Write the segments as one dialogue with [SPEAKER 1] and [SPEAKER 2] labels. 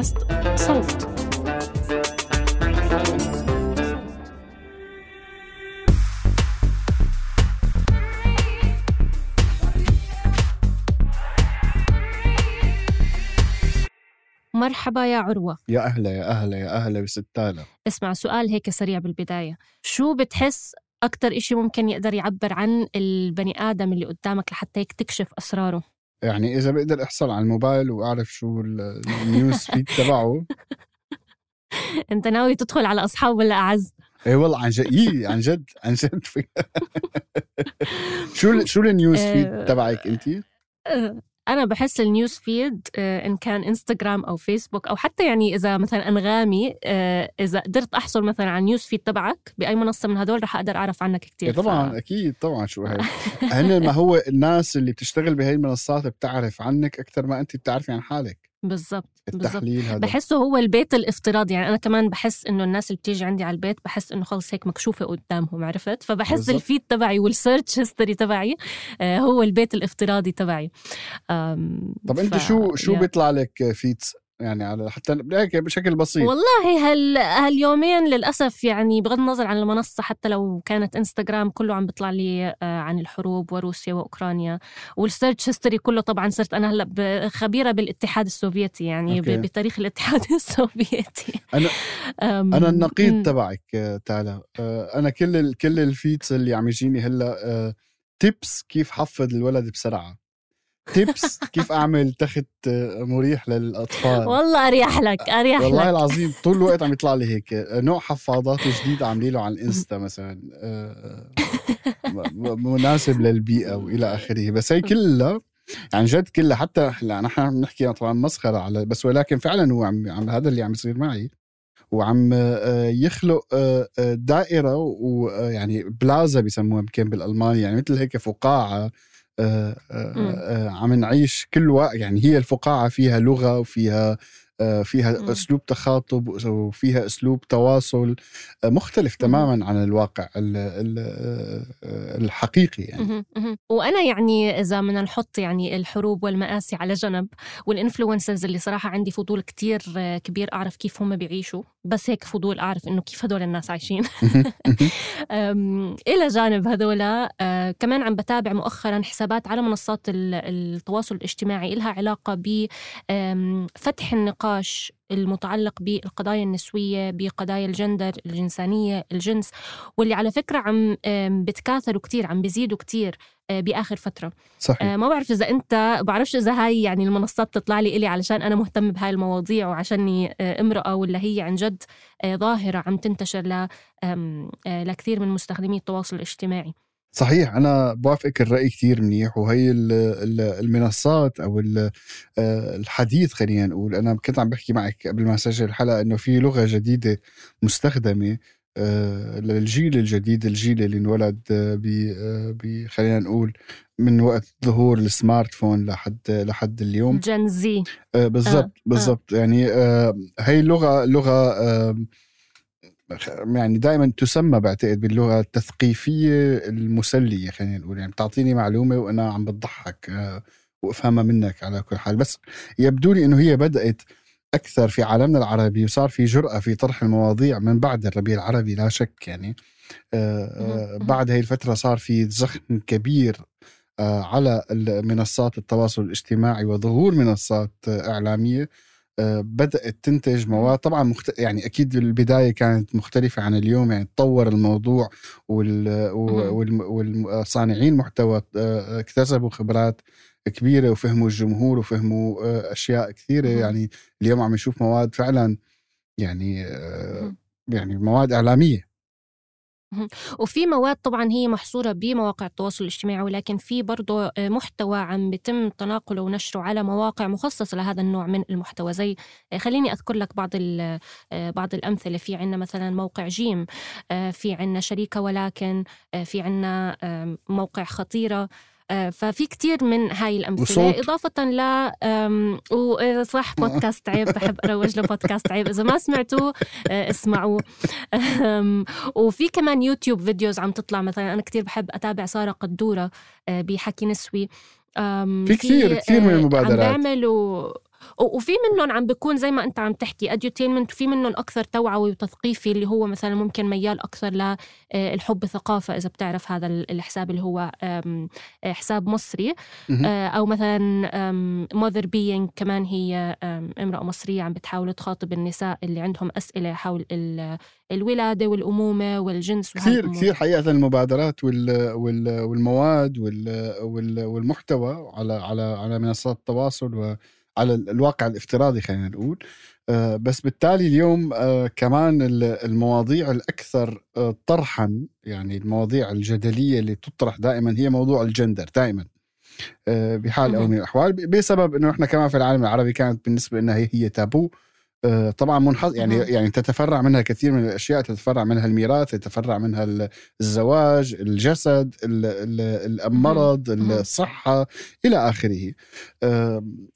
[SPEAKER 1] بودكاست صوت. مرحبا يا عروة.
[SPEAKER 2] يا أهلا يا أهلا يا أهلا بستالة
[SPEAKER 1] اسمع سؤال هيك سريع بالبداية. شو بتحس أكتر إشي ممكن يقدر يعبر عن البني آدم اللي قدامك لحتى هيك تكشف أسراره؟
[SPEAKER 2] يعني إذا بقدر أحصل على الموبايل وأعرف شو ال news feed تبعه
[SPEAKER 1] أنت ناوي تدخل على أصحاب ولا أعز؟
[SPEAKER 2] إيه والله عن جد إيه عن جد عن جد شو شو ال news feed
[SPEAKER 1] آه،
[SPEAKER 2] تبعك انت؟
[SPEAKER 1] أنا بحس ال news feed آه، إن كان إنستغرام أو فيسبوك أو حتى يعني إذا مثلا أنغامي آه، إذا قدرت أحصل مثلا على ال news feed تبعك بأي منصة من هدول رح أقدر أعرف عنك كتير.
[SPEAKER 2] إيه طبعا أكيد طبعا شو هي هن ما هو الناس اللي بتشتغل بهي المنصات بتعرف عنك أكثر ما أنت بتعرفي عن حالك.
[SPEAKER 1] بالضبط
[SPEAKER 2] التحليل هذا.
[SPEAKER 1] بحسه هو البيت الافتراضي يعني أنا كمان بحس إنه الناس اللي بتيجي عندي على البيت بحس إنه خلص هيك مكشوفة قدامهم عرفت؟ فبحس
[SPEAKER 2] بالضبط.
[SPEAKER 1] ال feed تبعي وال search history تبعي آه، هو البيت الافتراضي تبعي.
[SPEAKER 2] طب أنت
[SPEAKER 1] ف-
[SPEAKER 2] شو شو
[SPEAKER 1] يا.
[SPEAKER 2] بيطلع لك feeds يعني على حتى هيك بشكل بسيط
[SPEAKER 1] والله هال هاليومين للأسف يعني بغض النظر عن المنصة حتى لو كانت انستغرام كله عم بيطلع لي آه، عن الحروب وروسيا وأوكرانيا وال search history كله طبعا صرت أنا هلأ خبيرة بالاتحاد السوفيتي يعني
[SPEAKER 2] okay.
[SPEAKER 1] بتاريخ الاتحاد السوفيتي أم،
[SPEAKER 2] أنا النقيض. تبعك آه، تالا آه، أنا كل كل ال feeds اللي عم يجيني هلأ tips كيف حفظ الولد بسرعة tips كيف أعمل تخت مريح للأطفال؟
[SPEAKER 1] والله أريح لك أريح
[SPEAKER 2] والله
[SPEAKER 1] لك.
[SPEAKER 2] العظيم طول الوقت عم يطلع لي هيك نوع حفاضات جديد عاملين له على الإنستا مثلا آه، مناسب للبيئة وإلى آخره. بس هي كلها عن جد كلها حتى هلأ نحن بنحكي طبعا مسخرة على بس ولكن فعلا هو عم, عم هذا اللي عم يصير معي. وعم آه، يخلق آه، دائرة ويعني بلازا بيسموها يمكن بالالماني يعني مثل هيك فقاعة عم نعيش كل وقت يعني هي الفقاعة فيها لغة وفيها آه، فيها. أسلوب تخاطب وفيها أسلوب تواصل آه، مختلف تماما عن الواقع ال- ال- آه، الحقيقي يعني.
[SPEAKER 1] وأنا يعني إذا بدنا نحط يعني الحروب والمآسي على جنب والإنفلونسرز اللي صراحة عندي فضول كتير آه، كبير أعرف كيف هم بيعيشوا بس هيك فضول أعرف إنه كيف هدول الناس عايشين. إلى جانب هذولا آه، كمان عم بتابع مؤخرا حسابات على منصات ال- التواصل الاجتماعي إلها علاقة بفتح النقاش المتعلق بالقضايا النسوية بقضايا الجندر الجنسانية الجنس واللي على فكرة عم بتكاثروا كتير عم بيزيدوا كتير آه، بآخر فترة.
[SPEAKER 2] صحيح.
[SPEAKER 1] آه، ما بعرف إذا أنت بعرفش إذا هاي يعني المنصات بتطلع لي إلي علشان أنا مهتم بهاي المواضيع وعشاني آه، امرأة ولا هي عن جد ظاهرة عم تنتشر ل لكثير من مستخدمي التواصل الاجتماعي.
[SPEAKER 2] صحيح أنا بوافقك الرأي كثير منيح وهي ال- ال- المنصات أو آه، الحديث خلينا نقول. أنا كنت عم بحكي معك قبل ما أسجل الحلقة إنه في لغة جديدة مستخدمة آه، للجيل الجديد الجيل اللي انولد آه، ب خلينا نقول من وقت ظهور السمارت فون لحد لحد اليوم.
[SPEAKER 1] جن زي
[SPEAKER 2] آه، بالضبط بالضبط. يعني هي لغة لغة يعني دائما تسمى بعتقد باللغة التثقيفية المسلية خلينا نقول. يعني بتعطيني معلومة وأنا عم بتضحك آه، وأفهمها منك على كل حال. بس يبدو لي إنه هي بدأت أكثر في عالمنا العربي وصار في جرأة في طرح المواضيع من بعد الربيع العربي لا شك يعني. آه، آه،. بعد هي الفترة صار في زخم كبير على منصات التواصل الاجتماعي وظهور منصات إعلامية. بدأت تنتج مواد طبعا مخت... يعني أكيد البداية كانت مختلفة عن اليوم يعني تطور الموضوع وال... وال... والصانعين محتوى آه، اكتسبوا خبرات كبيرة وفهموا الجمهور وفهموا آه، أشياء
[SPEAKER 1] كثيرة.
[SPEAKER 2] يعني اليوم عم نشوف مواد فعلا يعني آه،. يعني مواد إعلامية
[SPEAKER 1] وفي مواد طبعا هي محصورة بمواقع التواصل الاجتماعي ولكن في برضه آه، محتوى عم بيتم تناقله ونشره على مواقع مخصصة لهذا النوع من المحتوى. زي آه، خليني أذكر لك بعض آه، بعض الأمثلة. في عنا مثلا موقع جيم في عنا شريكة ولكن في عنا موقع خطيرة. ففي كتير من هاي الأمثلة.
[SPEAKER 2] وصوت.
[SPEAKER 1] إضافة ل وصح بودكاست عيب بحب أروج لبودكاست عيب. إذا ما سمعتوه آه، اسمعوه. وفي كمان YouTube videos عم تطلع. مثلا أنا كتير بحب أتابع سارة قدورة آه، بحكي نسوي.
[SPEAKER 2] في كتير- كتير من
[SPEAKER 1] آه،
[SPEAKER 2] المبادرات.
[SPEAKER 1] عم بيعملوا وفي منهم عم بيكون زي ما انت عم تحكي edutainment وفي منهم أكثر توعوي وتثقيفي اللي هو مثلا ممكن ميال أكثر للحب ثقافة إذا بتعرف هذا الحساب اللي هو حساب مصري. أو مثلا ماذر بينج كمان هي امرأة مصرية عم بتحاول تخاطب النساء اللي عندهم أسئلة حول الولادة والأمومة والجنس
[SPEAKER 2] كثير كثير حقيقة المبادرات والمواد والمحتوى على على على منصات التواصل على الواقع الافتراضي خلينا نقول. آه، بس بالتالي اليوم آه، كمان المواضيع الأكثر آه، طرحا يعني المواضيع الجدلية اللي تطرح دائما هي موضوع الجندر دائما بحال أو من الأحوال بسبب إنه إحنا كمان في العالم العربي كانت بالنسبة لنا هي هي تابو طبعا منحص يعني يعني تتفرع منها كثير من الأشياء تتفرع منها الميراث تتفرع منها الزواج الجسد المرض الصحة إلى آخره.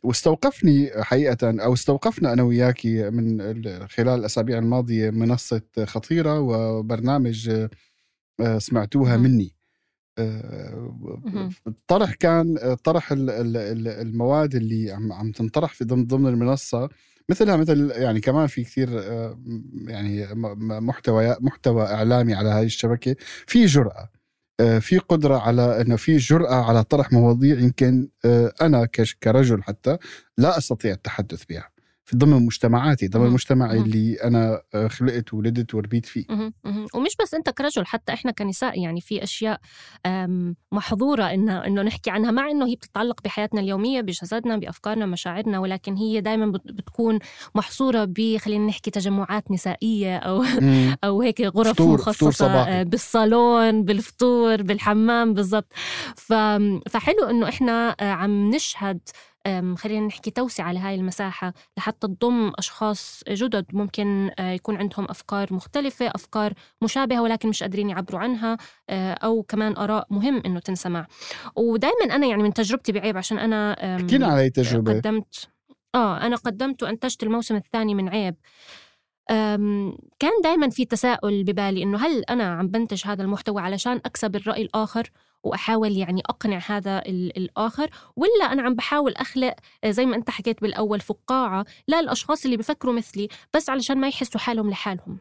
[SPEAKER 2] واستوقفني حقيقة أو استوقفنا أنا وياكي من خلال الأسابيع الماضية منصة خطيرة وبرنامج آه، سمعتوها مني. الطرح آه، كان طرح المواد اللي عم تنطرح في ضمن المنصة مثلها مثل يعني كمان في كثير آه، يعني محتوى محتوى إعلامي على هذه الشبكة. في جرأة آه، في قدرة على أنه في جرأة على طرح مواضيع يمكن آه، أنا كرجل حتى لا أستطيع التحدث بها. في ضمن مجتمعاتي ضمن مجتمعي اللي أنا آه، خلقت وولدت وربيت فيه.
[SPEAKER 1] ومش بس أنت كرجل حتى إحنا كنساء يعني في أشياء محظورة انه إنه نحكي عنها مع إنه هي بتتعلق بحياتنا اليومية بجسدنا بأفكارنا مشاعرنا ولكن هي دائما بتكون محصورة ب خلينا نحكي تجمعات نسائية أو أو هيك غرف فطور مخصصة فطور آه، بالصالون بالفطور بالحمام بالضبط. فحلو إنه إحنا آه، عم نشهد خلينا نحكي توسعة لهاي المساحة لحتى تضم أشخاص جدد. ممكن آه، يكون عندهم أفكار مختلفة أفكار مشابهة ولكن مش قادرين يعبروا عنها آه، أو كمان آراء مهم إنه تنسمع. ودائما أنا يعني من تجربتي بعيب عشان أنا
[SPEAKER 2] احكي على تجربة
[SPEAKER 1] قدمت آه أنا قدمت وأنتجت الموسم الثاني من عيب. كان دائما في تساؤل ببالي إنه هل أنا عم بنتج هذا المحتوى علشان أكسب الرأي الآخر؟ وأحاول يعني أقنع هذا الآخر ولا أنا عم بحاول أخلق آه، زي ما أنت حكيت بالأول فقاعة للاشخاص اللي بفكروا مثلي بس علشان ما يحسوا حالهم لحالهم.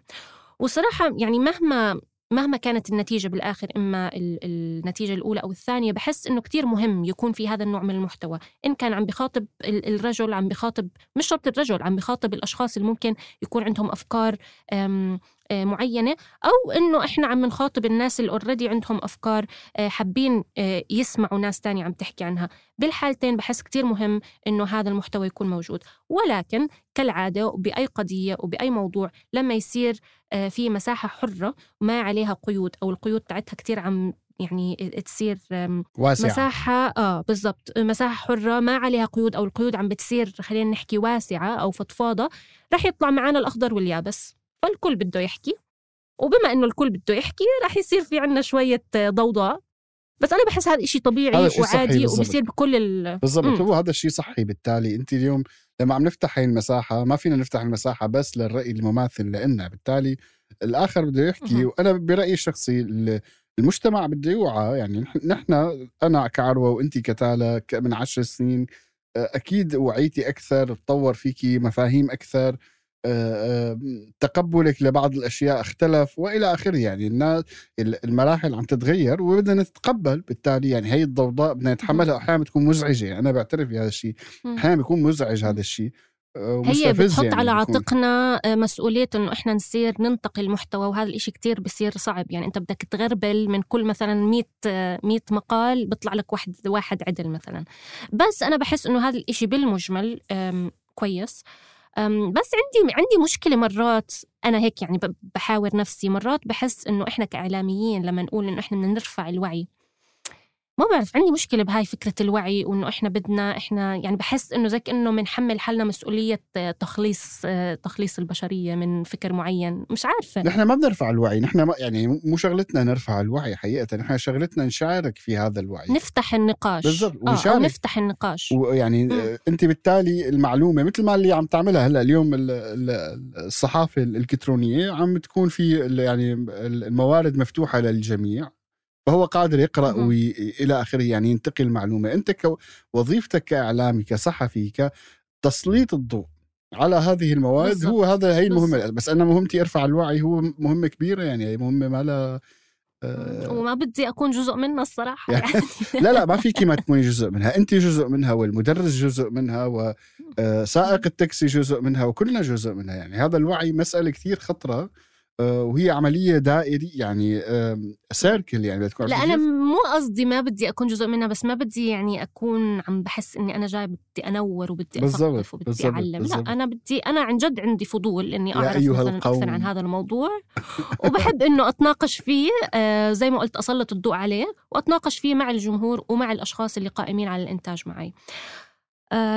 [SPEAKER 1] وصراحة يعني مهما مهما كانت النتيجة بالآخر إما النتيجة الأولى أو الثانية بحس إنه كتير مهم يكون في هذا النوع من المحتوى. إن كان عم بخاطب الرجل عم بخاطب مش شرط الرجل عم بخاطب الأشخاص اللي ممكن يكون عندهم أفكار آه، معينة أو إنه إحنا عم نخاطب الناس اللي اوريدي عندهم أفكار آه، حابين آه، يسمعوا ناس تانية عم تحكي عنها. بالحالتين بحس كتير مهم إنه هذا المحتوى يكون موجود. ولكن كالعادة بأي قضية وبأي موضوع لما يصير في مساحة حرة ما عليها قيود أو القيود تاعتها كتير عم يعني تصير
[SPEAKER 2] واسعة.
[SPEAKER 1] مساحة آه بالضبط مساحة حرة ما عليها قيود أو القيود عم بتصير خلينا نحكي واسعة أو فضفاضة رح يطلع معنا الأخضر واليابس. فالكل بده يحكي. وبما إنه الكل بده يحكي رح يصير في عنا شوية ضوضاء. بس أنا بحس هذا إشي طبيعي هذا وعادي وبصير بكل ال
[SPEAKER 2] بالضبط. هو هذا الشيء صحي بالتالي. أنت اليوم لما عم نفتح هاي المساحة ما فينا نفتح المساحة بس للرأي المماثل لنا بالتالي الآخر بده يحكي مم. وأنا برأيي الشخصي المجتمع بده يوعى. يعني نحن أنا كعروة وأنت كتالا من عشر سنين أكيد وعيتي أكثر تطور فيكي مفاهيم أكثر. تقبلك لبعض الأشياء اختلف وإلى آخره. يعني الناس المراحل عم تتغير وبدنا نتقبل بالتالي. يعني هي الضوضاء بدنا نتحملها. أحيانا بتكون مزعجة. يعني أنا بعترف بهذا الشيء. أحيانا بيكون مزعج هذا الشيء.
[SPEAKER 1] آه، هي بتحط يعني على عاتقنا آه، مسؤولية إنه إحنا نصير ننتقي المحتوى وهذا الإشي كتير بصير صعب. يعني أنت بدك تغربل من كل مثلا 100 100 مقال بيطلع لك واحد واحد عدل مثلا. بس أنا بحس إنه هذا الإشي بالمجمل كويس. بس عندي عندي مشكلة مرات أنا هيك يعني بحاور نفسي مرات بحس إنه إحنا كإعلاميين لما نقول إنه إحنا بدنا نرفع الوعي. ما بعرف عندي مشكلة بهاي فكرة الوعي وإنه إحنا بدنا إحنا يعني بحس إنه زي كأنه بنحمل حالنا مسؤولية تخليص تخليص البشرية من فكر معين. مش عارفة.
[SPEAKER 2] نحن ما بنرفع الوعي نحن ما يعني مو شغلتنا نرفع الوعي حقيقة نحن شغلتنا نشارك في هذا الوعي.
[SPEAKER 1] نفتح النقاش.
[SPEAKER 2] بالضبط
[SPEAKER 1] آه أو نفتح النقاش.
[SPEAKER 2] ويعني أنت بالتالي المعلومة مثل ما اللي عم تعملها هلأ اليوم الصحافة الإلكترونية عم تكون في يعني الموارد مفتوحة للجميع. فهو قادر يقرأ والى آخره يعني ينتقل المعلومة. أنت وظيفتك كاعلامي كصحفي ك تسليط الضوء على هذه المواد
[SPEAKER 1] بالضبط.
[SPEAKER 2] هو هذا هي المهمة.
[SPEAKER 1] بالضبط.
[SPEAKER 2] بس أنا مهمتي أرفع الوعي هو مهمة كبيرة يعني هي مهمة ما لها آه،
[SPEAKER 1] وما بدي أكون جزء منها الصراحة
[SPEAKER 2] يعني-
[SPEAKER 1] يعني.
[SPEAKER 2] لا لا ما فيكي ما تكوني جزء منها. أنت جزء منها والمدرس جزء منها وسائق التاكسي جزء منها وكلنا جزء منها يعني هذا الوعي مسألة كثير خطرة. آه، وهي عملية دائري يعني سيركل يعني بتكون
[SPEAKER 1] لا أنا مو قصدي ما بدي أكون جزء منها بس ما بدي يعني أكون عم بحس إني أنا جاي بدي أنور وبدي أثقف وبدي
[SPEAKER 2] بالضبط،
[SPEAKER 1] أعلم
[SPEAKER 2] بالضبط.
[SPEAKER 1] لا أنا بدي أنا عن جد عندي فضول إني
[SPEAKER 2] يا
[SPEAKER 1] أعرف
[SPEAKER 2] أيها
[SPEAKER 1] مثلا
[SPEAKER 2] القوم.
[SPEAKER 1] أكثر عن هذا الموضوع وبحب إنه أتناقش فيه آه، زي ما قلت أسلط الضوء عليه وأتناقش فيه مع الجمهور ومع الأشخاص اللي قائمين على الإنتاج معي آه،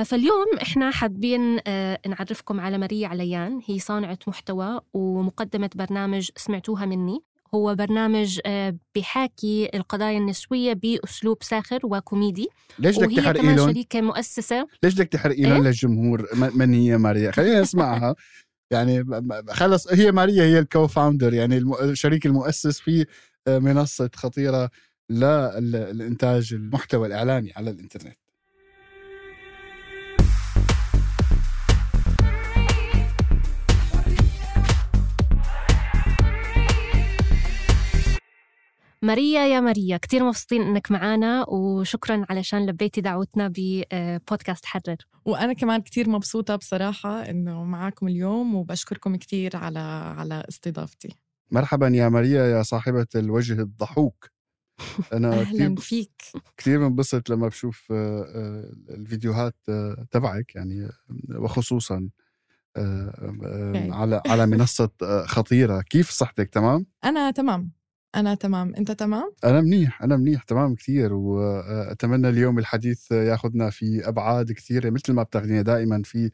[SPEAKER 1] فاليوم إحنا حابين آه، نعرفكم على ماريا عليان. هي صانعة محتوى ومقدمة برنامج سمعتوها مني. هو برنامج آه، بيحاكي القضايا النسوية بأسلوب ساخر وكوميدي.
[SPEAKER 2] ليش بدك
[SPEAKER 1] وهي
[SPEAKER 2] تحرقي
[SPEAKER 1] كمان شريكة مؤسسة.
[SPEAKER 2] ليش بدك تحرقي
[SPEAKER 1] إيه؟
[SPEAKER 2] للجمهور؟ من هي ماريا؟ خلينا نسمعها. يعني خلص هي ماريا هي ال co-founder يعني الشريك المؤسس في آه، منصة خطيرة للإنتاج المحتوى الإعلامي على الإنترنت.
[SPEAKER 1] ماريا يا ماريا كتير مبسوطين إنك معنا وشكرا علشان لبيتي دعوتنا ببودكاست حرر.
[SPEAKER 3] وأنا كمان كتير مبسوطة بصراحة إنه معاكم اليوم وبشكركم كتير على على استضافتي.
[SPEAKER 2] مرحبا يا ماريا يا صاحبة الوجه الضحوك. أنا كثير
[SPEAKER 3] أهلا فيك.
[SPEAKER 2] كثير بنبسط لما بشوف آه، آه، الفيديوهات آه، تبعك يعني آه، وخصوصا آه، آه،. على على منصة آه، خطيرة. كيف صحتك؟ تمام؟
[SPEAKER 3] أنا تمام. أنا تمام. أنت تمام؟
[SPEAKER 2] أنا منيح أنا منيح تمام كثير وأتمنى اليوم الحديث ياخذنا في أبعاد كثيرة مثل ما بتاخذينا دائما في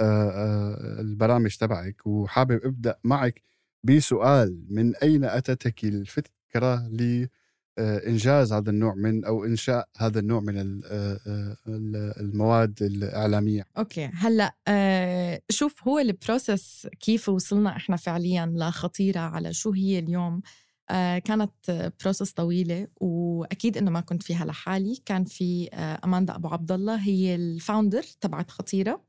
[SPEAKER 2] آه، آه، البرامج تبعك. وحابب أبدأ معك بسؤال. من أين أتتك الفكرة لإنجاز هذا النوع من أو إنشاء هذا النوع من ال- آه، آه، ال- المواد الإعلامية؟
[SPEAKER 3] أوكي. هلأ آه شوف هو ال process كيف وصلنا إحنا فعليا لخطيرة على شو هي اليوم. آه كانت process طويلة وأكيد إنه ما كنت فيها لحالي. كان في آه أماندا أبو عبد الله هي ال founder تبعت خطيرة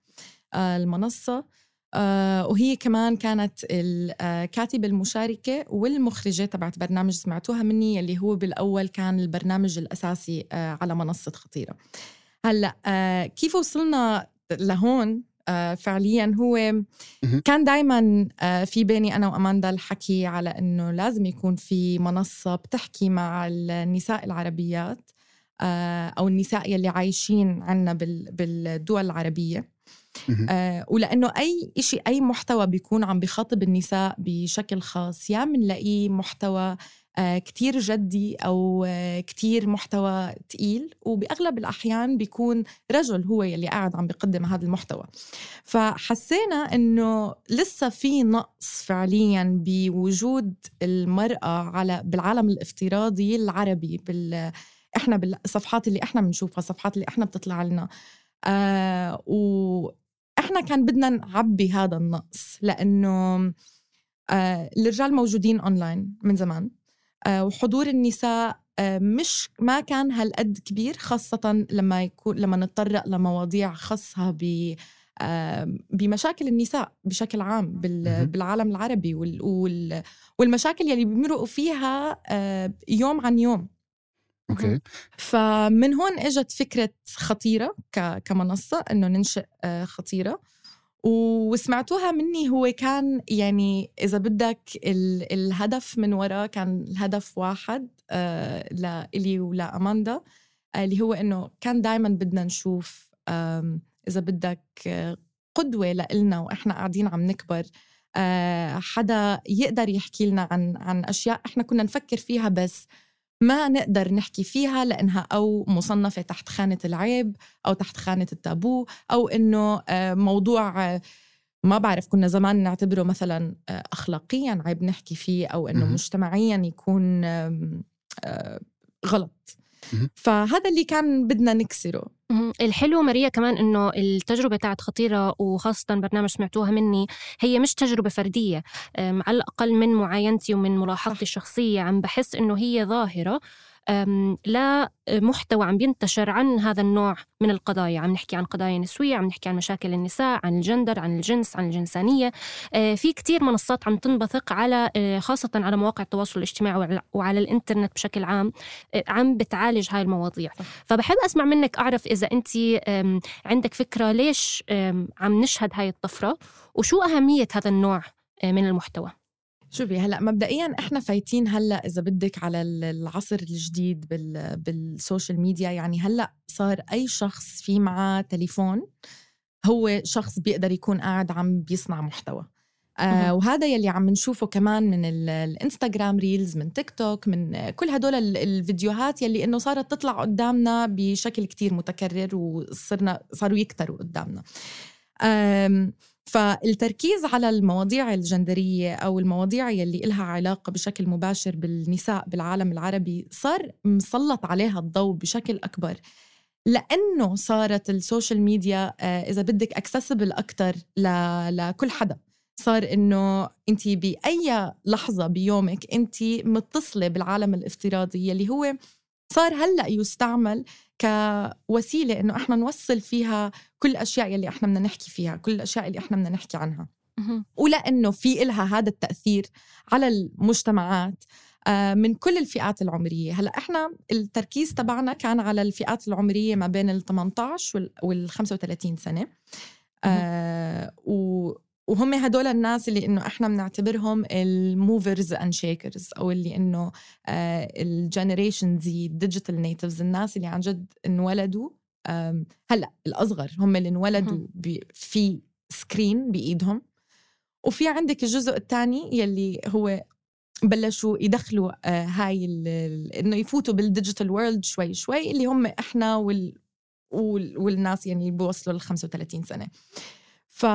[SPEAKER 3] آه المنصة. آه وهي كمان كانت الكاتبة المشاركة والمخرجة تبعت برنامج سمعتوها مني اللي هو بالأول كان البرنامج الأساسي آه على منصة خطيرة. آه كيف وصلنا لهون؟ آه فعليا هو. كان دائما آه في بيني أنا وأماندا الحكي على إنه لازم يكون في منصة بتحكي مع النساء العربيات آه أو النساء يلي عايشين عنا بال- بالدول
[SPEAKER 2] العربية.
[SPEAKER 3] آه ولأنه أي شيء أي محتوى بيكون عم بيخاطب النساء بشكل خاص يا بنلاقيه محتوى آه كتير جدي أو آه كتير محتوى تقيل وبأغلب الأحيان بيكون رجل هو يلي قاعد عم بيقدم هذا المحتوى. فحسينا إنه لسه في نقص فعليا بوجود المرأة على بالعالم الافتراضي العربي بال إحنا بالصفحات اللي إحنا بنشوفها الصفحات اللي إحنا بتطلع لنا. آه وإحنا كان بدنا نعبي هذا النقص لأنه آه الرجال موجودين اونلاين من زمان. آه وحضور النساء آه مش ما كان هالقد كبير خاصة لما يكون لما نتطرق لمواضيع خاصة ب آه، بمشاكل النساء بشكل عام. بالعالم العربي وال- وال- والمشاكل يلي بيمرقوا فيها آه، يوم عن يوم.
[SPEAKER 2] أوكي.
[SPEAKER 3] فمن هون إجت فكرة خطيرة كمنصة إنه ننشئ آه، خطيرة. وسمعتوها مني. هو كان يعني إذا بدك ال- الهدف من وراء كان الهدف واحد آه، لإلي ولاماندا آه، اللي هو إنه كان دائما بدنا نشوف إذا بدك آه، قدوة لإلنا وإحنا قاعدين عم نكبر. آه، حدا يقدر يحكي لنا عن عن أشياء إحنا كنا نفكر فيها بس. ما نقدر نحكي فيها لإنها أو مصنفة تحت خانة العيب أو تحت خانة التابو أو إنه آه، موضوع آه، ما بعرف كنا زمان نعتبره مثلا آه، اخلاقيا عيب نحكي فيه أو إنه
[SPEAKER 2] مهم.
[SPEAKER 3] مجتمعيا يكون غلط. فهذا اللي كان بدنا نكسره.
[SPEAKER 1] الحلو ماريا كمان إنه التجربة تاعت خطيرة وخاصة برنامج سمعتوها مني هي مش تجربة فردية على الأقل من معاينتي ومن ملاحظتي. الشخصية عم بحس إنه هي ظاهرة لمحتوى عم بينتشر عن هذا النوع من القضايا. عم نحكي عن قضايا نسوية عم نحكي عن مشاكل النساء عن الجندر عن الجنس عن الجنسانية. آه، في كتير منصات عم تنبثق على آه، خاصة على مواقع التواصل الاجتماعي وعلى الإنترنت بشكل عام آه، عم بتعالج هاي المواضيع. فبحب أسمع منك أعرف إذا أنت عندك فكرة ليش عم نشهد هاي الطفرة وشو أهمية هذا النوع من المحتوى؟
[SPEAKER 3] شوفي هلأ مبدئيا إحنا فايتين هلأ إذا بدك على العصر الجديد بال بال social media. يعني هلأ صار أي شخص في معاه تليفون هو شخص بيقدر يكون قاعد عم بيصنع محتوى. آه وهذا يلي عم نشوفه كمان من الإنستغرام reels من تيك توك من كل هدول الفيديوهات يلي إنه صارت تطلع قدامنا بشكل كتير متكرر وصرنا صاروا يكتروا قدامنا. فالتركيز على المواضيع الجندرية أو المواضيع يلي إلها علاقة بشكل مباشر بالنساء بالعالم العربي صار مسلط عليها الضوء بشكل أكبر. لأنه صارت ال social media آه، إذا بدك accessible أكتر لكل حدا. صار إنه أنت بأي لحظة بيومك أنت متصلة بالعالم الافتراضي يلي هو صار هلأ يستعمل كوسيلة إنه إحنا نوصل فيها كل الأشياء يلي إحنا بدنا نحكي فيها كل الأشياء اللي إحنا بدنا نحكي عنها. ولأنه في إلها هذا التأثير على المجتمعات آه، من كل الفئات العمرية. هلأ إحنا التركيز تبعنا كان على الفئات العمرية ما بين ال 18 وال 35 سنة. آه وهم هدول الناس اللي إنه إحنا بنعتبرهم ال movers and shakers أو اللي إنه ال generation Z ال digital natives الناس اللي عن جد انولدوا هلأ الأصغر هم اللي انولدوا في screen بإيدهم. وفي عندك الجزء الثاني يلي هو بلشوا يدخلوا آه هاي إنه يفوتوا بال digital world شوي شوي اللي هم إحنا وال والناس يعني اللي بيوصلوا ل 35 سنة. ف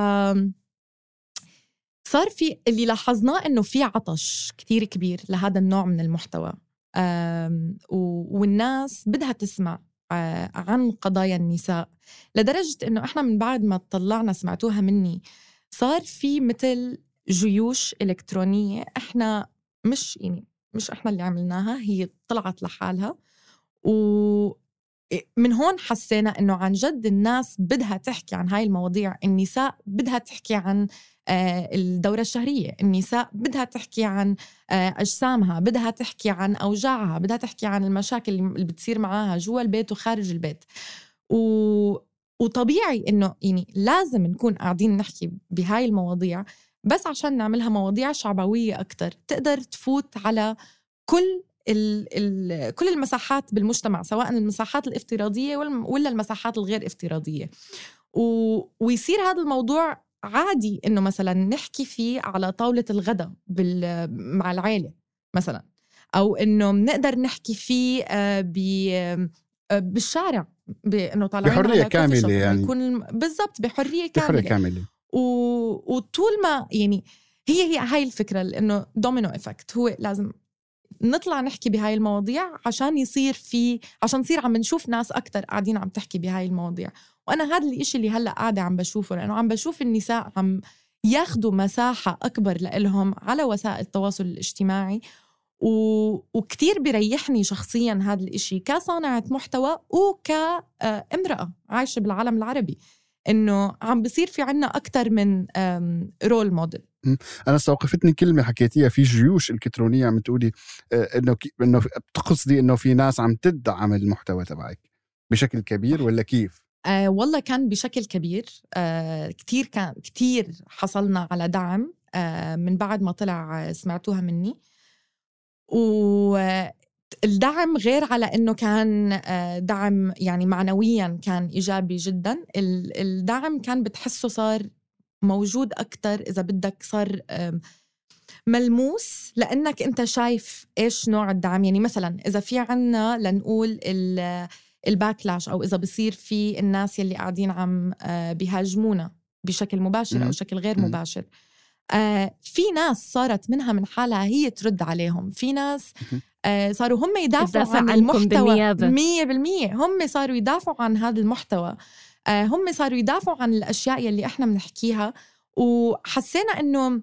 [SPEAKER 3] صار في اللي لاحظناه إنه في عطش كتير كبير لهذا النوع من المحتوى. والناس بدها تسمع عن قضايا النساء. لدرجة إنه إحنا من بعد ما طلعنا سمعتوها مني صار في مثل جيوش إلكترونية إحنا مش يعني مش إحنا اللي عملناها هي طلعت لحالها. و من هون حسينا إنه عن جد الناس بدها تحكي عن هاي المواضيع النساء بدها تحكي عن الدورة الشهرية. النساء بدها تحكي عن آه، أجسامها بدها تحكي عن أوجاعها بدها تحكي عن المشاكل اللي بتصير معاها جوا البيت وخارج البيت. و... وطبيعي إنه يعني لازم نكون قاعدين نحكي بهاي المواضيع بس عشان نعملها مواضيع شعبوية أكتر. تقدر تفوت على كل ال ال كل المساحات بالمجتمع سواء المساحات الافتراضية ولا المساحات الغير افتراضية. و... ويصير هذا الموضوع عادي إنه مثلا نحكي فيه على طاولة الغداء بال... مع العائله مثلا أو إنه بنقدر نحكي فيه آه، ب آه، بالشارع بانه طالعين
[SPEAKER 2] بحرية كاملة يعني.
[SPEAKER 3] يكون بالضبط بحرية كامله
[SPEAKER 2] بحرية كاملة.
[SPEAKER 3] و... وطول ما يعني هي هي هاي الفكرة لإنه domino effect هو لازم نطلع نحكي بهاي المواضيع عشان يصير في عشان نصير عم نشوف ناس أكتر قاعدين عم تحكي بهاي المواضيع. وأنا هذا الإشي اللي هلأ قاعدة عم بشوفه لأنه عم بشوف النساء عم ياخدوا مساحة أكبر لإلهم على وسائل التواصل الاجتماعي و... وكتير بيريحني شخصيا هذا الإشي كصانعة محتوى وكامرأة عايشة بالعالم العربي إنه عم بصير في عنا أكتر من رول موديل
[SPEAKER 2] أنا استوقفتني كلمة حكيتيها في جيوش إلكترونية عم تقولي آه، إنه إنه بتقصدي إنه في ناس عم تدعم المحتوى تبعك بشكل كبير ولا كيف؟
[SPEAKER 3] آه والله كان بشكل كبير. آه كتير كان كتير حصلنا على دعم آه من بعد ما طلع سمعتوها مني. والدعم غير على إنه كان آه، دعم يعني معنويا كان إيجابي جدا. الدعم كان بتحسه صار موجود أكتر إذا بدك صار ملموس لأنك أنت شايف إيش نوع الدعم. يعني مثلا إذا في عنا لنقول الباكلاش أو إذا بصير في الناس يلي قاعدين عم آه، بيهاجمونا بشكل مباشر أو شكل غير مباشر. آه في ناس صارت منها من حالها هي ترد عليهم. في ناس آه صاروا هم يدافعوا عن المحتوى مية بالمية. هم صاروا يدافعوا عن هذا المحتوى. هم صاروا يدافعوا عن الأشياء يلي إحنا بنحكيها. وحسينا إنه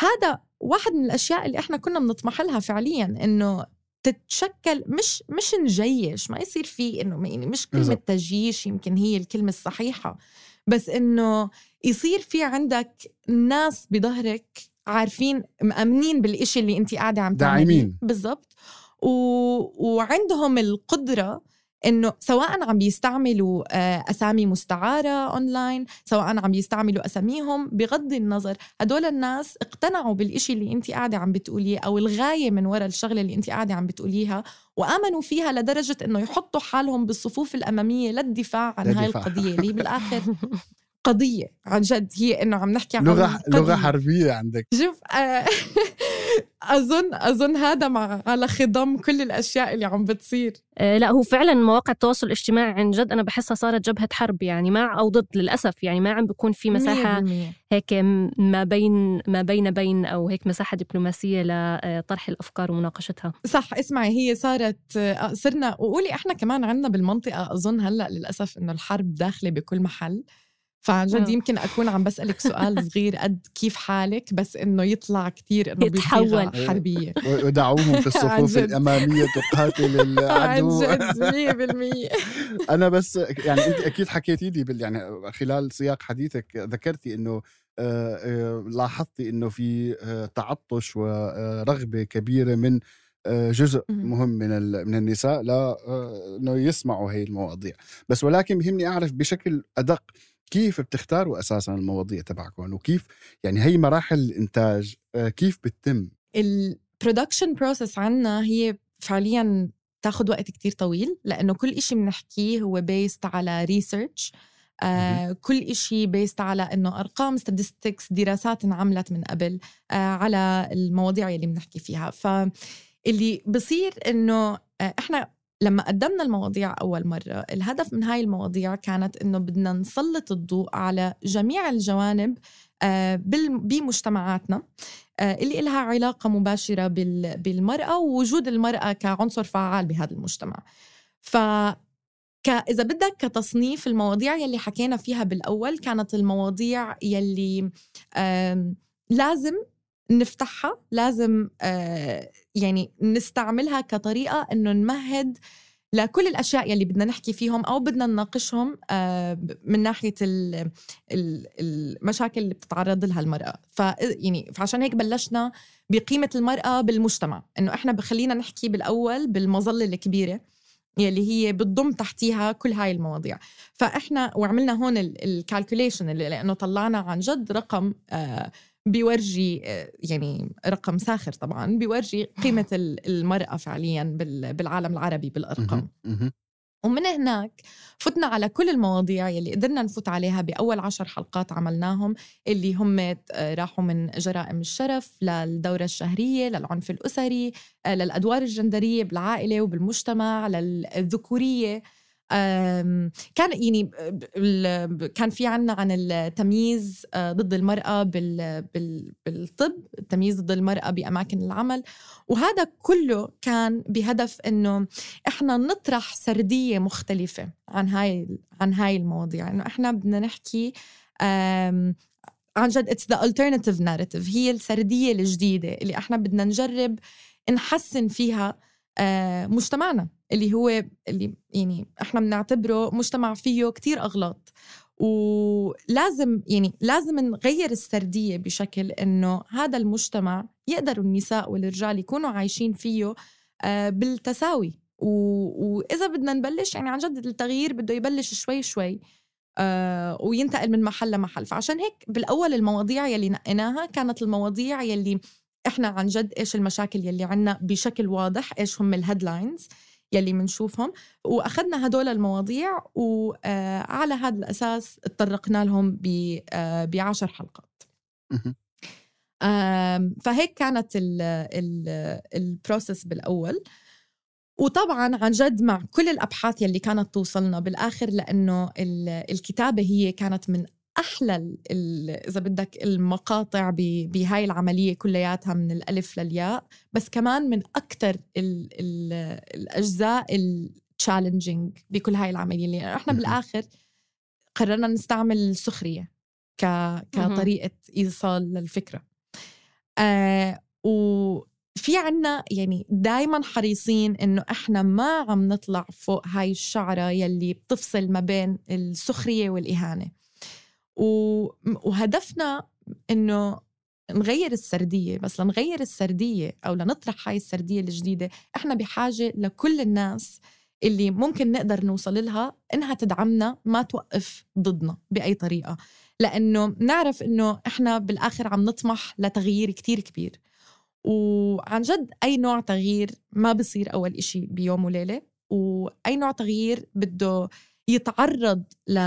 [SPEAKER 3] هذا واحد من الأشياء اللي إحنا كنا بنطمح لها فعليا إنه تتشكل مش مش نجيش ما يصير في إنه يعني مش كلمه
[SPEAKER 2] بالضبط.
[SPEAKER 3] تجيش يمكن هي الكلمة الصحيحة بس إنه يصير في عندك ناس بظهرك عارفين مأمنين بالإشي اللي انت قاعدة عم تعمليه
[SPEAKER 2] داعمين.
[SPEAKER 3] بالضبط و... وعندهم القدرة إنه سواء عم بيستعملوا آه، أسامي مستعارة اونلاين سواء عم بيستعملوا أساميهم بغض النظر هدول الناس اقتنعوا بالإشي اللي انت قاعدة عم بتقوليه أو الغاية من وراء الشغلة اللي انت قاعدة عم بتقوليها وآمنوا فيها لدرجة إنه يحطوا حالهم بالصفوف الأمامية للدفاع عن هاي. القضية اللي بالاخر قضية عن جد هي إنه عم نحكي عن
[SPEAKER 2] لغة
[SPEAKER 3] قضية.
[SPEAKER 2] لغه حربية عندك
[SPEAKER 3] شوف آه، أظن أظن هذا مع على خضم كل الأشياء اللي عم بتصير.
[SPEAKER 1] آه، لا هو فعلا مواقع التواصل الاجتماعي عن جد أنا بحسها صارت جبهة حرب يعني مع أو ضد للأسف يعني ما عم بكون في مساحة
[SPEAKER 3] 100%
[SPEAKER 1] هيك ما بين ما بين بين أو هيك مساحة دبلوماسية لطرح الأفكار ومناقشتها.
[SPEAKER 3] صح اسمعي هي صارت آه، صرنا وقولي إحنا كمان عندنا بالمنطقة أظن هلأ للأسف إنه الحرب داخلة بكل محل. فعن جد
[SPEAKER 1] آه.
[SPEAKER 3] يمكن أكون عم بسألك سؤال صغير قد كيف حالك بس إنه يطلع كتير إنه
[SPEAKER 1] يتحول.
[SPEAKER 3] حربية
[SPEAKER 2] ودعوهم في
[SPEAKER 3] عن
[SPEAKER 2] الصفوف. الأمامية تقاتل
[SPEAKER 3] عن
[SPEAKER 2] العدو
[SPEAKER 3] جد 100%
[SPEAKER 2] أنا بس يعني أنت أكيد حكيتي لي بال يعني خلال سياق حديثك ذكرتي إنه آه، آه، لاحظتي إنه في تعطش ورغبة كبيرة من جزء
[SPEAKER 3] مهم.
[SPEAKER 2] من ال- من النساء لا إنه يسمعوا هي المواضيع بس ولكن بهمني أعرف بشكل أدق كيف بتختاروا أساسا المواضيع تبعكم؟ وكيف يعني هي مراحل الإنتاج آه، كيف بتتم؟
[SPEAKER 3] ال production process عنا هي فعليا تاخد وقت كتير طويل لأنه كل إشي بنحكيه هو based على research آه كل إشي based على إنه أرقام statistics دراسات انعملت من قبل آه على المواضيع اللي بنحكي فيها. فاللي بصير إنه آه إحنا لما قدمنا المواضيع أول مرة الهدف من هاي المواضيع كانت إنه بدنا نسلط الضوء على جميع الجوانب آه بمجتمعاتنا آه، اللي إلها علاقة مباشرة بال- بالمرأة ووجود المرأة كعنصر فعال بهذا المجتمع ف. إذا بدك كتصنيف المواضيع يلي حكينا فيها بالأول كانت المواضيع يلي لازم نفتحها لازم آه، يعني نستعملها كطريقة إنه نمهد لكل الأشياء يلي بدنا نحكي فيهم أو بدنا نناقشهم آه، من ال- المشاكل اللي بتتعرض لها المرأة. ف يعني فعشان هيك بلشنا بقيمة المرأة بالمجتمع. إنه إحنا بخلينا نحكي بالأول بالمظلة الكبيرة يلي هي بتضم تحتيها كل هاي المواضيع. فإحنا وعملنا هون ال calculation لأنه طلعنا عن جد رقم آه بيورجي آه، يعني رقم ساخر طبعا بيورجي قيمة ال- المرأة فعليا بال- بالعالم العربي بالأرقام. ومن هناك فتنا على كل المواضيع يلي قدرنا نفوت عليها بأول عشر حلقات عملناهم اللي هم آه، راحوا من جرائم الشرف للدورة الشهرية للعنف الأسري آه، للأدوار الجندرية بالعائلة وبالمجتمع للذكورية كان يعني كان في عنا عن التمييز آه، ضد المرأة بال- بال- بالطب التمييز ضد المرأة بأماكن العمل. وهذا كله كان بهدف إنه إحنا نطرح سردية مختلفة عن هاي عن هاي المواضيع. إنه إحنا بدنا نحكي عن جد it's the alternative narrative. هي السردية الجديدة اللي إحنا بدنا نجرب نحسن فيها آه، مجتمعنا. اللي هو اللي يعني إحنا بنعتبره مجتمع فيه كتير أغلاط. ولازم يعني لازم نغير السردية بشكل إنه هذا المجتمع يقدروا النساء والرجال يكونوا عايشين فيه آه، بالتساوي. و- وإذا بدنا نبلش يعني عن جد التغيير بده يبلش شوي شوي آه، وينتقل من محل لمحل. فعشان هيك بالأول المواضيع يلي نقيناها كانت المواضيع يلي إحنا عن جد إيش المشاكل يلي عنا بشكل واضح إيش هم الهيدلاينز يلي منشوفهم. وأخذنا هدول المواضيع وعلى هذا الأساس تطرقنا لهم آه، بعشر حلقات. فهيك كانت ال process بالأول. وطبعا عن جد مع كل الأبحاث يلي كانت توصلنا بالآخر لأنه ال- الكتابة هي كانت من أحلى إذا بدك المقاطع بهاي العملية كلياتها من الألف للياء بس كمان من أكثر ال ال الأجزاء ال challenging بكل هاي العملية. اللي إحنا
[SPEAKER 2] مهم.
[SPEAKER 3] بالآخر قررنا نستعمل السخريه ك كطريقة إيصال للفكرة. آه في عنا يعني دايما حريصين إنه إحنا ما عم نطلع فوق هاي الشعرة يلي بتفصل ما بين السخرية والإهانة. وهدفنا إنه نغير السردية بس لنغير السردية أو لنطرح هاي السردية الجديدة إحنا بحاجة لكل الناس اللي ممكن نقدر نوصل لها إنها تدعمنا ما توقف ضدنا بأي طريقة. لأنه نعرف إنه إحنا بالآخر عم نطمح لتغيير كتير كبير. وعن جد أي نوع تغيير ما بصير أول إشي بيوم وليلة وأي نوع تغيير بده يتعرض ل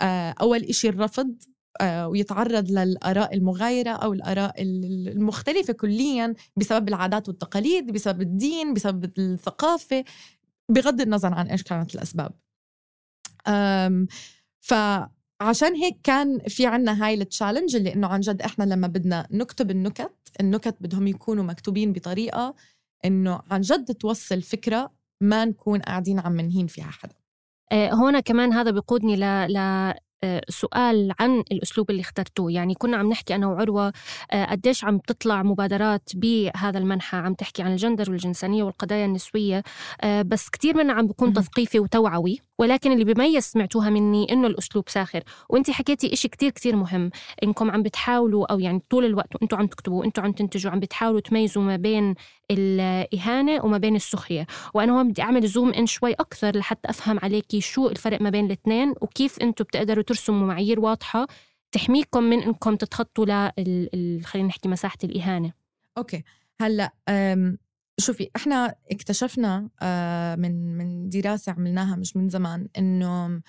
[SPEAKER 3] آه، أول إشي الرفض آه، ويتعرض للآراء المغايرة أو الآراء المختلفة كليا بسبب العادات والتقاليد بسبب الدين بسبب الثقافة بغض النظر عن إيش كانت الأسباب. فعشان هيك كان في عنا هاي التشالنج اللي إنه عن جد إحنا لما بدنا نكتب النكت النكت بدهم يكونوا مكتوبين بطريقة إنه عن جد توصل فكرة ما نكون قاعدين عم نهين فيها حدا.
[SPEAKER 1] هنا كمان هذا بيقودني ل... آه، سؤال عن الأسلوب اللي اخترتوه. يعني كنا عم نحكي أنا وعروة آه، قديش عم تطلع مبادرات بهذا المنحى. عم تحكي عن الجندر والجنسانية والقضايا النسوية. آه، بس كتير منها عم بيكون تثقيفي وتوعوي. ولكن اللي بيميز سمعتوها مني إنه الأسلوب ساخر. وأنت حكيتي إشي كتير كتير مهم. إنكم عم بتحاولوا أو يعني طول الوقت وأنتم عم تكتبوا وأنتم عم تنتجوا عم بتحاولوا تميزوا ما بين الإهانة وما بين السخرية. وأنا هون بدي أعمل زوم ان شوي أكثر لحتى أفهم عليكي شو الفرق ما بين الاثنين وكيف أنتم بتقدروا ترسموا معايير واضحة تحميكم من إنكم تتخطوا ل خلينا نحكي مساحة الإهانة.
[SPEAKER 3] أوكي. هلأ شوفي إحنا اكتشفنا آه، من من دراسة عملناها مش من زمان إنه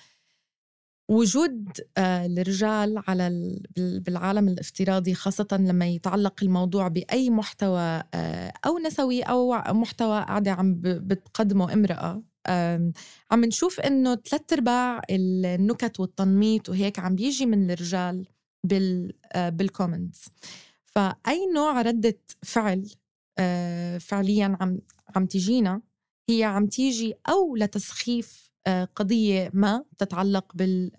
[SPEAKER 3] وجود آه، الرجال على بالعالم الافتراضي خاصة لما يتعلق الموضوع بأي محتوى آه، أو نسوي أو محتوى قاعدة عم بتقدمه امرأة عم نشوف إنه ثلاث أرباع النكت والتنميط وهيك عم بيجي من الرجال بال بال comments فأي نوع ردة فعل آه، فعليا عم عم تجينا هي عم تيجي أو لتسخيف آه، قضية ما تتعلق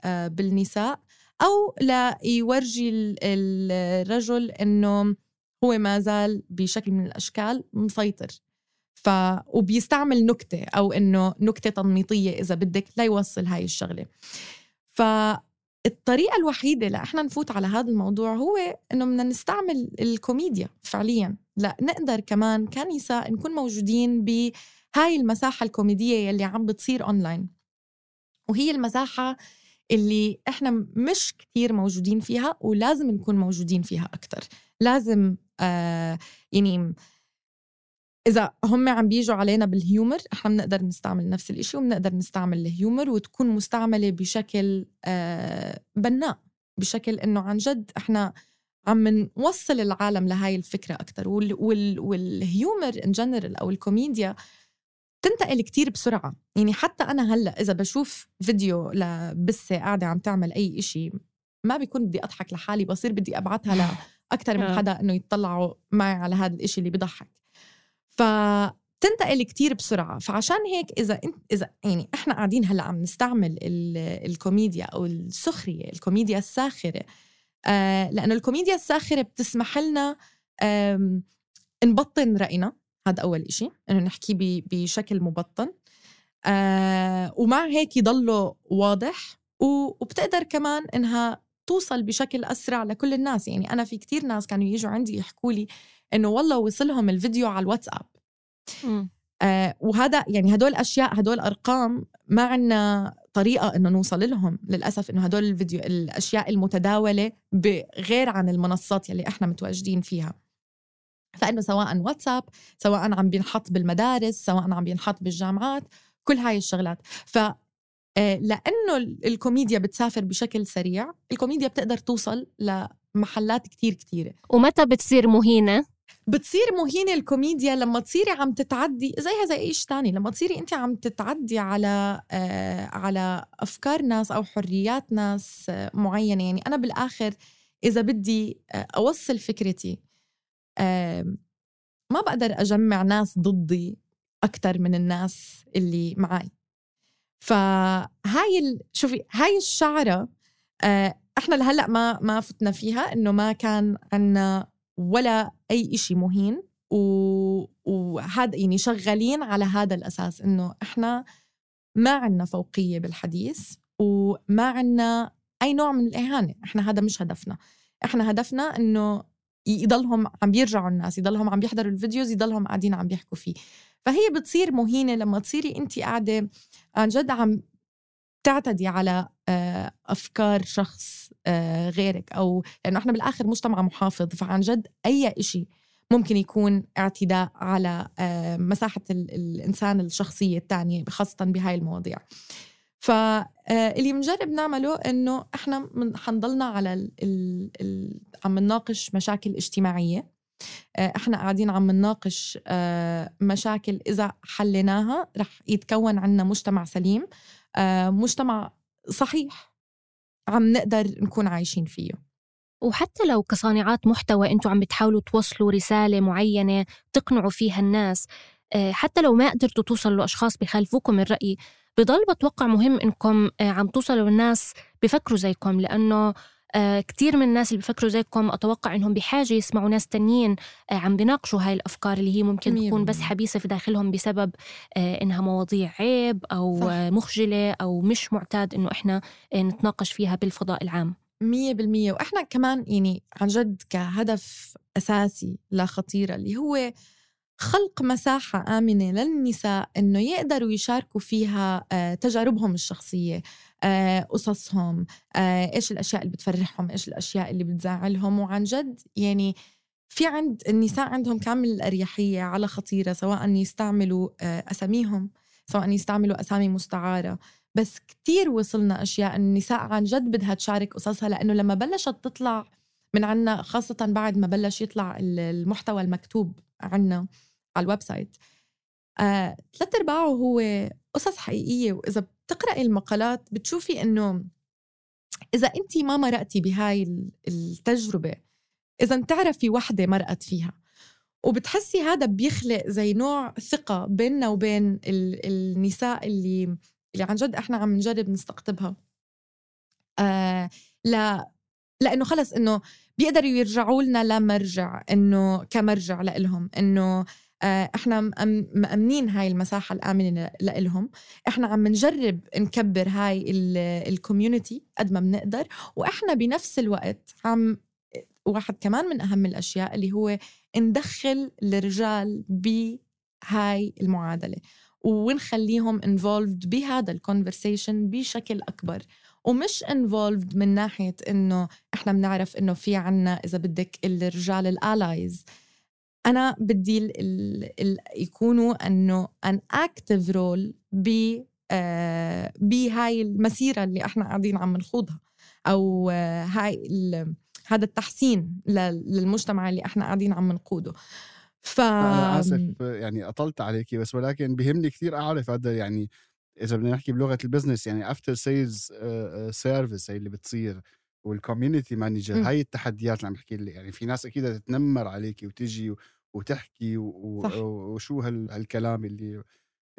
[SPEAKER 3] آه، بالنساء أو ليورجي الرجل إنه هو ما زال بشكل من الأشكال مسيطر. ف وبيستعمل نكتة أو إنه نكتة تنميطية إذا بدك ليوصل هاي الشغلة. ف الطريقة الوحيدة لإحنا نفوت على هذا الموضوع هو إنه بدنا نستعمل الكوميديا فعليا. لا نقدر كمان كنساء نكون موجودين بهاي المساحة الكوميدية يلي عم بتصير أونلاين وهي المساحة اللي إحنا مش كتير موجودين فيها ولازم نكون موجودين فيها أكتر. لازم آه يعني إذا هم عم بيجوا علينا بال humor إحنا بنقدر نستعمل نفس الإشي وبنقدر نستعمل ال humor وتكون مستعملة بشكل آه بناء بشكل إنه عن جد إحنا عم نوصل العالم لهاي الفكرة أكتر. وال وال وال humor in general أو الكوميديا تنتقل كتير بسرعة. يعني حتى أنا هلأ إذا بشوف فيديو لبسّة قاعدة عم تعمل أي إشي ما بيكون بدي أضحك لحالي بصير بدي أبعتها لأكتر من آه. حدا إنه يطلعوا معي على هذا الإشي اللي بضحك. فتنتقل كتير بسرعة. فعشان هيك إذا انت إذا يعني إحنا قاعدين هلأ عم نستعمل الكوميديا أو السخرية الكوميديا الساخرة آه لأنه الكوميديا الساخرة بتسمح لنا نبطن رأينا. هذا أول إشي. إنه نحكي بشكل مبطن. آه ومع هيك يضله واضح. وبتقدر كمان إنها توصل بشكل أسرع لكل الناس. يعني أنا في كتير ناس كانوا يجوا عندي يحكوا لي إنه والله وصلهم الفيديو على الواتساب. آه وهذا يعني هدول أشياء هدول أرقام ما عندنا طريقة إنه نوصل لهم للأسف إنه هدول الفيديو الأشياء المتداولة غير عن المنصات يلي إحنا متواجدين فيها. فإنه سواء واتساب سواء عم بينحط بالمدارس سواء عم بينحط بالجامعات كل هاي الشغلات. ف آه، لأنه الكوميديا بتسافر بشكل سريع الكوميديا بتقدر توصل لمحلات كتير كتيرة.
[SPEAKER 1] ومتى بتصير مهينة؟
[SPEAKER 3] بتصير مهينة الكوميديا لما تصيري عم تتعدي زيها زي إيش تاني لما تصيري انت عم تتعدي على آه على أفكار ناس أو حريات ناس آه معينة. يعني أنا بالآخر إذا بدي آه أوصل فكرتي آه ما بقدر أجمع ناس ضدي أكثر من الناس اللي معي. فهاي ال... شوفي هاي الشعرة آه إحنا لهلأ ما ما فتنا فيها إنه ما كان عنا ولا أي إشي مهين. وهذا يعني شغالين على هذا الأساس إنه إحنا ما عندنا فوقية بالحديث وما عندنا أي نوع من الإهانة. إحنا هذا مش هدفنا. إحنا هدفنا إنه يضلهم عم بيرجعوا الناس يضلهم عم بيحضروا الفيديوز يضلهم قاعدين عم بيحكوا فيه. فهي بتصير مهينة لما تصيري انت قاعدة عن جد عم تعتدي على آه، أفكار شخص آه، غيرك أو لأنه إحنا بالآخر مجتمع محافظ فعن جد أي شيء ممكن يكون اعتداء على آه، مساحة الإنسان الشخصية الثانية خاصة بهاي المواضيع. فاللي بنجرب نعمله إنه إحنا حنضلنا على ال ال ال عم نناقش مشاكل اجتماعية. إحنا قاعدين عم نناقش مشاكل إذا حليناها رح يتكون عنا مجتمع سليم. مجتمع صحيح عم نقدر نكون عايشين فيه.
[SPEAKER 1] وحتى لو كصانعات محتوى أنتم عم بتحاولوا توصلوا رسالة معينة تقنعوا فيها الناس آه، حتى لو ما قدرتوا توصلوا لأشخاص بخالفوكم الرأي بضل بتوقع مهم إنكم آه، عم توصلوا للناس بفكروا زيكم لأنه آه، كتير من الناس اللي بفكروا زيكم أتوقع إنهم بحاجة يسمعوا ناس تانيين آه، عم بيناقشوا هاي الأفكار اللي هي ممكن تكون بس حبيسة في داخلهم بسبب آه، إنها مواضيع عيب أو صح. مخجلة أو مش معتاد إنه إحنا نتناقش فيها بالفضاء العام.
[SPEAKER 3] مية بالمية. وإحنا كمان يعني عن جد كهدف أساسي لخطيرة اللي هو خلق مساحة آمنة للنساء إنه يقدروا يشاركوا فيها تجاربهم الشخصية. قصصهم آه، إيش الأشياء اللي بتفرحهم إيش الأشياء اللي بتزعلهم وعن جد يعني في عند النساء عندهم كامل الأريحية على خطيرة سواء يستعملوا آه، أساميهم سواء يستعملوا أسامي مستعارة. بس كتير وصلنا أشياء النساء عن جد بدها تشارك قصصها لأنه لما بلشت تطلع من عنا خاصة بعد ما بلش يطلع المحتوى المكتوب عنا على ال website آه، ثلاث أرباعه هو قصص حقيقية وإذا بتقرأي المقالات بتشوفي إنه إذا أنت ما مرقتي بهاي التجربة إذا بتعرفي وحدة مرقت فيها وبتحسي هذا بيخلق زي نوع ثقة بيننا وبين النساء اللي اللي عن جد إحنا عم نجرب نستقطبها. آه لا لأنه خلص إنه بيقدروا يرجعوا لنا لمرجع إنه كمرجع لإلهم إنه إحنا مأمنين هاي المساحة الآمنة لإلهم. إحنا عم نجرب نكبر هاي الكوميونتي قد ما بنقدر وإحنا بنفس الوقت عم واحد كمان من أهم الأشياء اللي هو ندخل الرجال بهاي المعادلة ونخليهم involved بهذا ال conversation بشكل أكبر. ومش involved من ناحية إنه إحنا بنعرف إنه في عنا إذا بدك الرجال ال allies أنا بدي ال ال يكونوا إنه an active role ب آه بهاي المسيرة اللي إحنا قاعدين عم نخوضها. أو آه هاي هذا التحسين للمجتمع اللي إحنا قاعدين عم نقوده.
[SPEAKER 2] ف أنا آسف. يعني أطلت عليكي بس ولكن بيهمني كثير أعرف هذا يعني إذا بدنا نحكي بلغة ال business يعني after sales service هي اللي بتصير وال community manager هاي التحديات اللي عم بحكي لي يعني في ناس أكيد تتنمر عليكي وتجي وتحكي وشو هالكلام اللي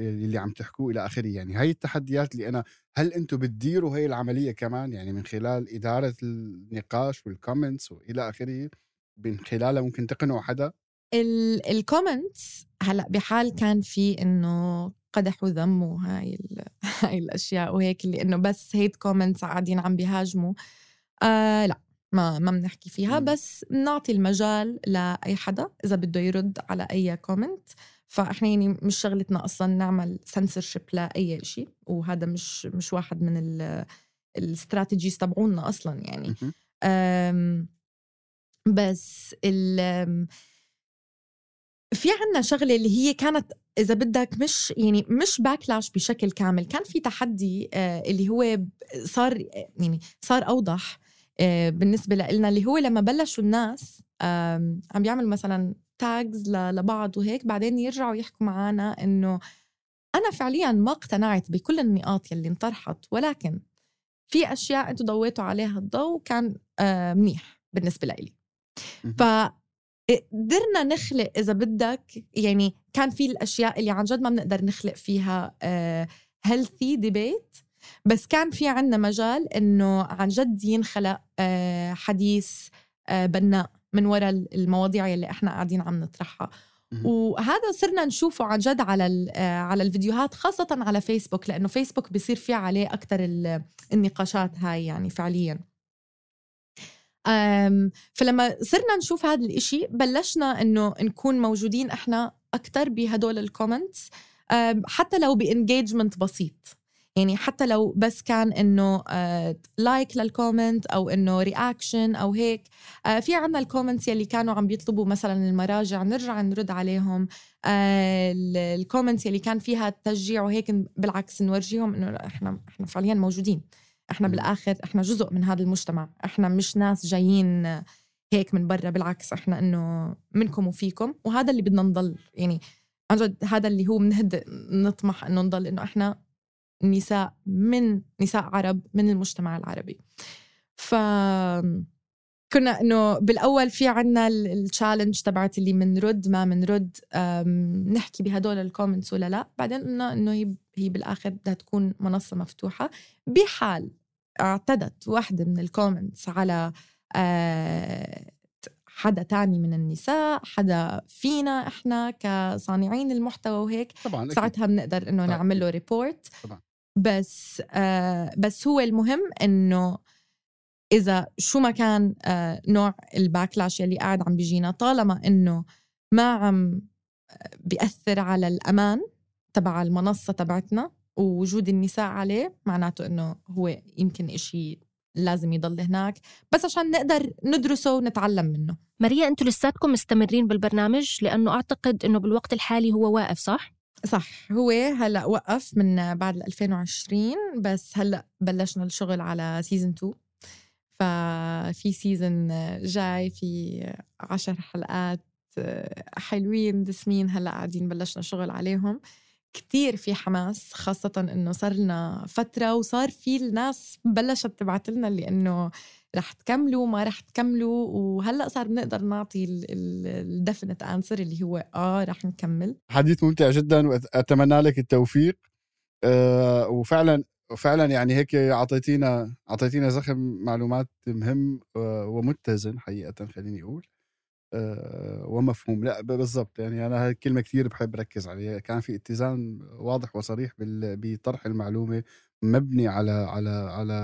[SPEAKER 2] اللي عم تحكوه إلى آخره. يعني هاي التحديات اللي أنا هل أنتم بتديروا هاي العملية كمان؟ يعني من خلال إدارة النقاش وال comments وإلى آخره من خلالها ممكن تقنعوا حدا؟
[SPEAKER 3] ال comments هلأ بحال كان في إنه قدح وذم وهاي هاي الأشياء وهيك اللي إنه بس hate comments قاعدين عم بيهاجموا. آه لأ. ما ما بنحكي فيها بس بنعطي المجال لأي حدا إذا بده يرد على أي comment فإحنا يعني مش شغلتنا أصلا نعمل سنسورشيب لأي شيء وهذا مش مش واحد من الاستراتيجيز تبعونا أصلا يعني. بس ال في عنا شغلة اللي هي كانت إذا بدك مش يعني مش باكلاش بشكل كامل كان في تحدي آه، اللي هو صار يعني صار أوضح آه، بالنسبة لنا اللي هو لما بلشوا الناس عم بيعملوا مثلا tags لبعض وهيك بعدين يرجعوا يحكوا معنا إنه أنا فعليا ما اقتنعت بكل النقاط يلي انطرحت ولكن في أشياء أنتم ضويتوا عليها الضوء كان آه، منيح بالنسبة لي ف قدرنا نخلق إذا بدك يعني كان في الأشياء اللي عن جد ما بنقدر نخلق فيها healthy آه، debate بس كان في عنا مجال إنه عن جد ينخلق آه، حديث آه، بناء من وراء المواضيع اللي إحنا قاعدين عم نطرحها. وهذا صرنا نشوفه عن جد على على الفيديوهات خاصة على فيسبوك لأنه فيسبوك بيصير فيه عليه أكثر النقاشات هاي يعني فعليا. فلما صرنا نشوف هذا الإشي بلشنا إنه نكون موجودين إحنا أكثر بهدول ال comments حتى لو ب engagement بسيط. يعني حتى لو بس كان إنه like آه، لل comment أو إنه reaction أو هيك آه، في عنا ال comments يلي كانوا عم بيطلبوا مثلا المراجع نرجع نرد عليهم آه، ال comments يلي كان فيها تشجيع وهيك بالعكس نورجيهم إنه إحنا إحنا فعليا موجودين إحنا بالآخر إحنا جزء من هذا المجتمع إحنا مش ناس جايين هيك من برا بالعكس إحنا إنه منكم وفيكم وهذا اللي بدنا نضل يعني عن جد هذا اللي هو بنهد نطمح إنه نضل إنه إحنا نساء من نساء عرب من المجتمع العربي. ف كنا إنه بالأول في عنا ال challenge تبعت اللي منرد ما منرد نحكي بهدول ال comments ولا لا. بعدين قلنا إنه هي هي بالآخر بدها تكون منصة مفتوحة. بحال اعتدت واحدة من ال comments على آه، حدا تاني من النساء حدا فينا إحنا كصانعين المحتوى وهيك. طبعا ساعتها بنقدر إنه نعمل له report طبعا. بس آه بس هو المهم إنه إذا شو ما كان آه نوع الباكلاش يلي قاعد عم بيجينا طالما إنه ما عم آه، بيأثر على الأمان تبع المنصة تبعتنا ووجود النساء عليه معناته إنه هو يمكن إشي لازم يضل هناك. بس عشان نقدر ندرسه ونتعلم منه.
[SPEAKER 1] ماريا أنتم لساتكم مستمرين بالبرنامج؟ لأنه أعتقد إنه بالوقت الحالي هو واقف صح؟
[SPEAKER 3] صح. هو هلأ وقف من بعد 2020 بس هلأ بلشنا الشغل على season 2 ففي season جاي في عشر حلقات حلوين دسمين هلأ قاعدين بلشنا شغل عليهم. كتير في حماس خاصة إنه صار لنا فترة وصار في الناس بلشت تبعت لنا اللي إنه رح تكملوا ما رح تكملوا وهلأ صار بنقدر نعطي ال definite answer اللي هو آه رح نكمل.
[SPEAKER 2] حديث ممتع جدا وأتمنى لك التوفيق. أه وفعلا وفعلا يعني هيك أعطيتينا أعطيتينا زخم معلومات مهم آه، ومتزن حقيقة خليني أقول. أه ومفهوم. لا بالضبط. يعني أنا هاي الكلمة كثير بحب ركز عليها. كان في اتزان واضح وصريح بطرح المعلومة مبني على على على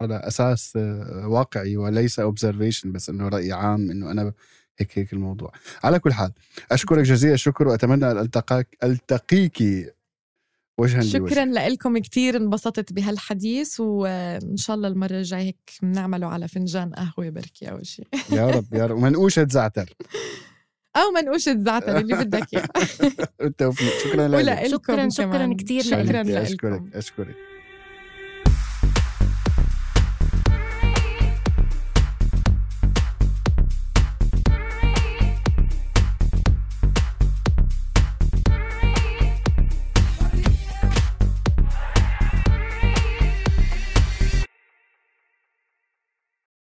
[SPEAKER 2] على أساس آه، واقعي وليس اوبزرفيشن بس إنه رأي عام إنه أنا هيك هيك الموضوع. على كل حال أشكرك جزيل الشكر وأتمنى ان ألتقاك ألتقيك وجها
[SPEAKER 3] شكرا لكم كثير انبسطت بهالحديث وإن شاء الله المرة الجاية هيك بنعمله على فنجان قهوة بركي أو شيء
[SPEAKER 2] يا رب يا رب. ومنقوشة زعتر.
[SPEAKER 3] أو منقوشه زعتر اللي بدك إياه.
[SPEAKER 2] بالتوفيق. شكرا لك.
[SPEAKER 1] شكرا شكرا كثير
[SPEAKER 2] شكرا لك. أشكرك أشكرك.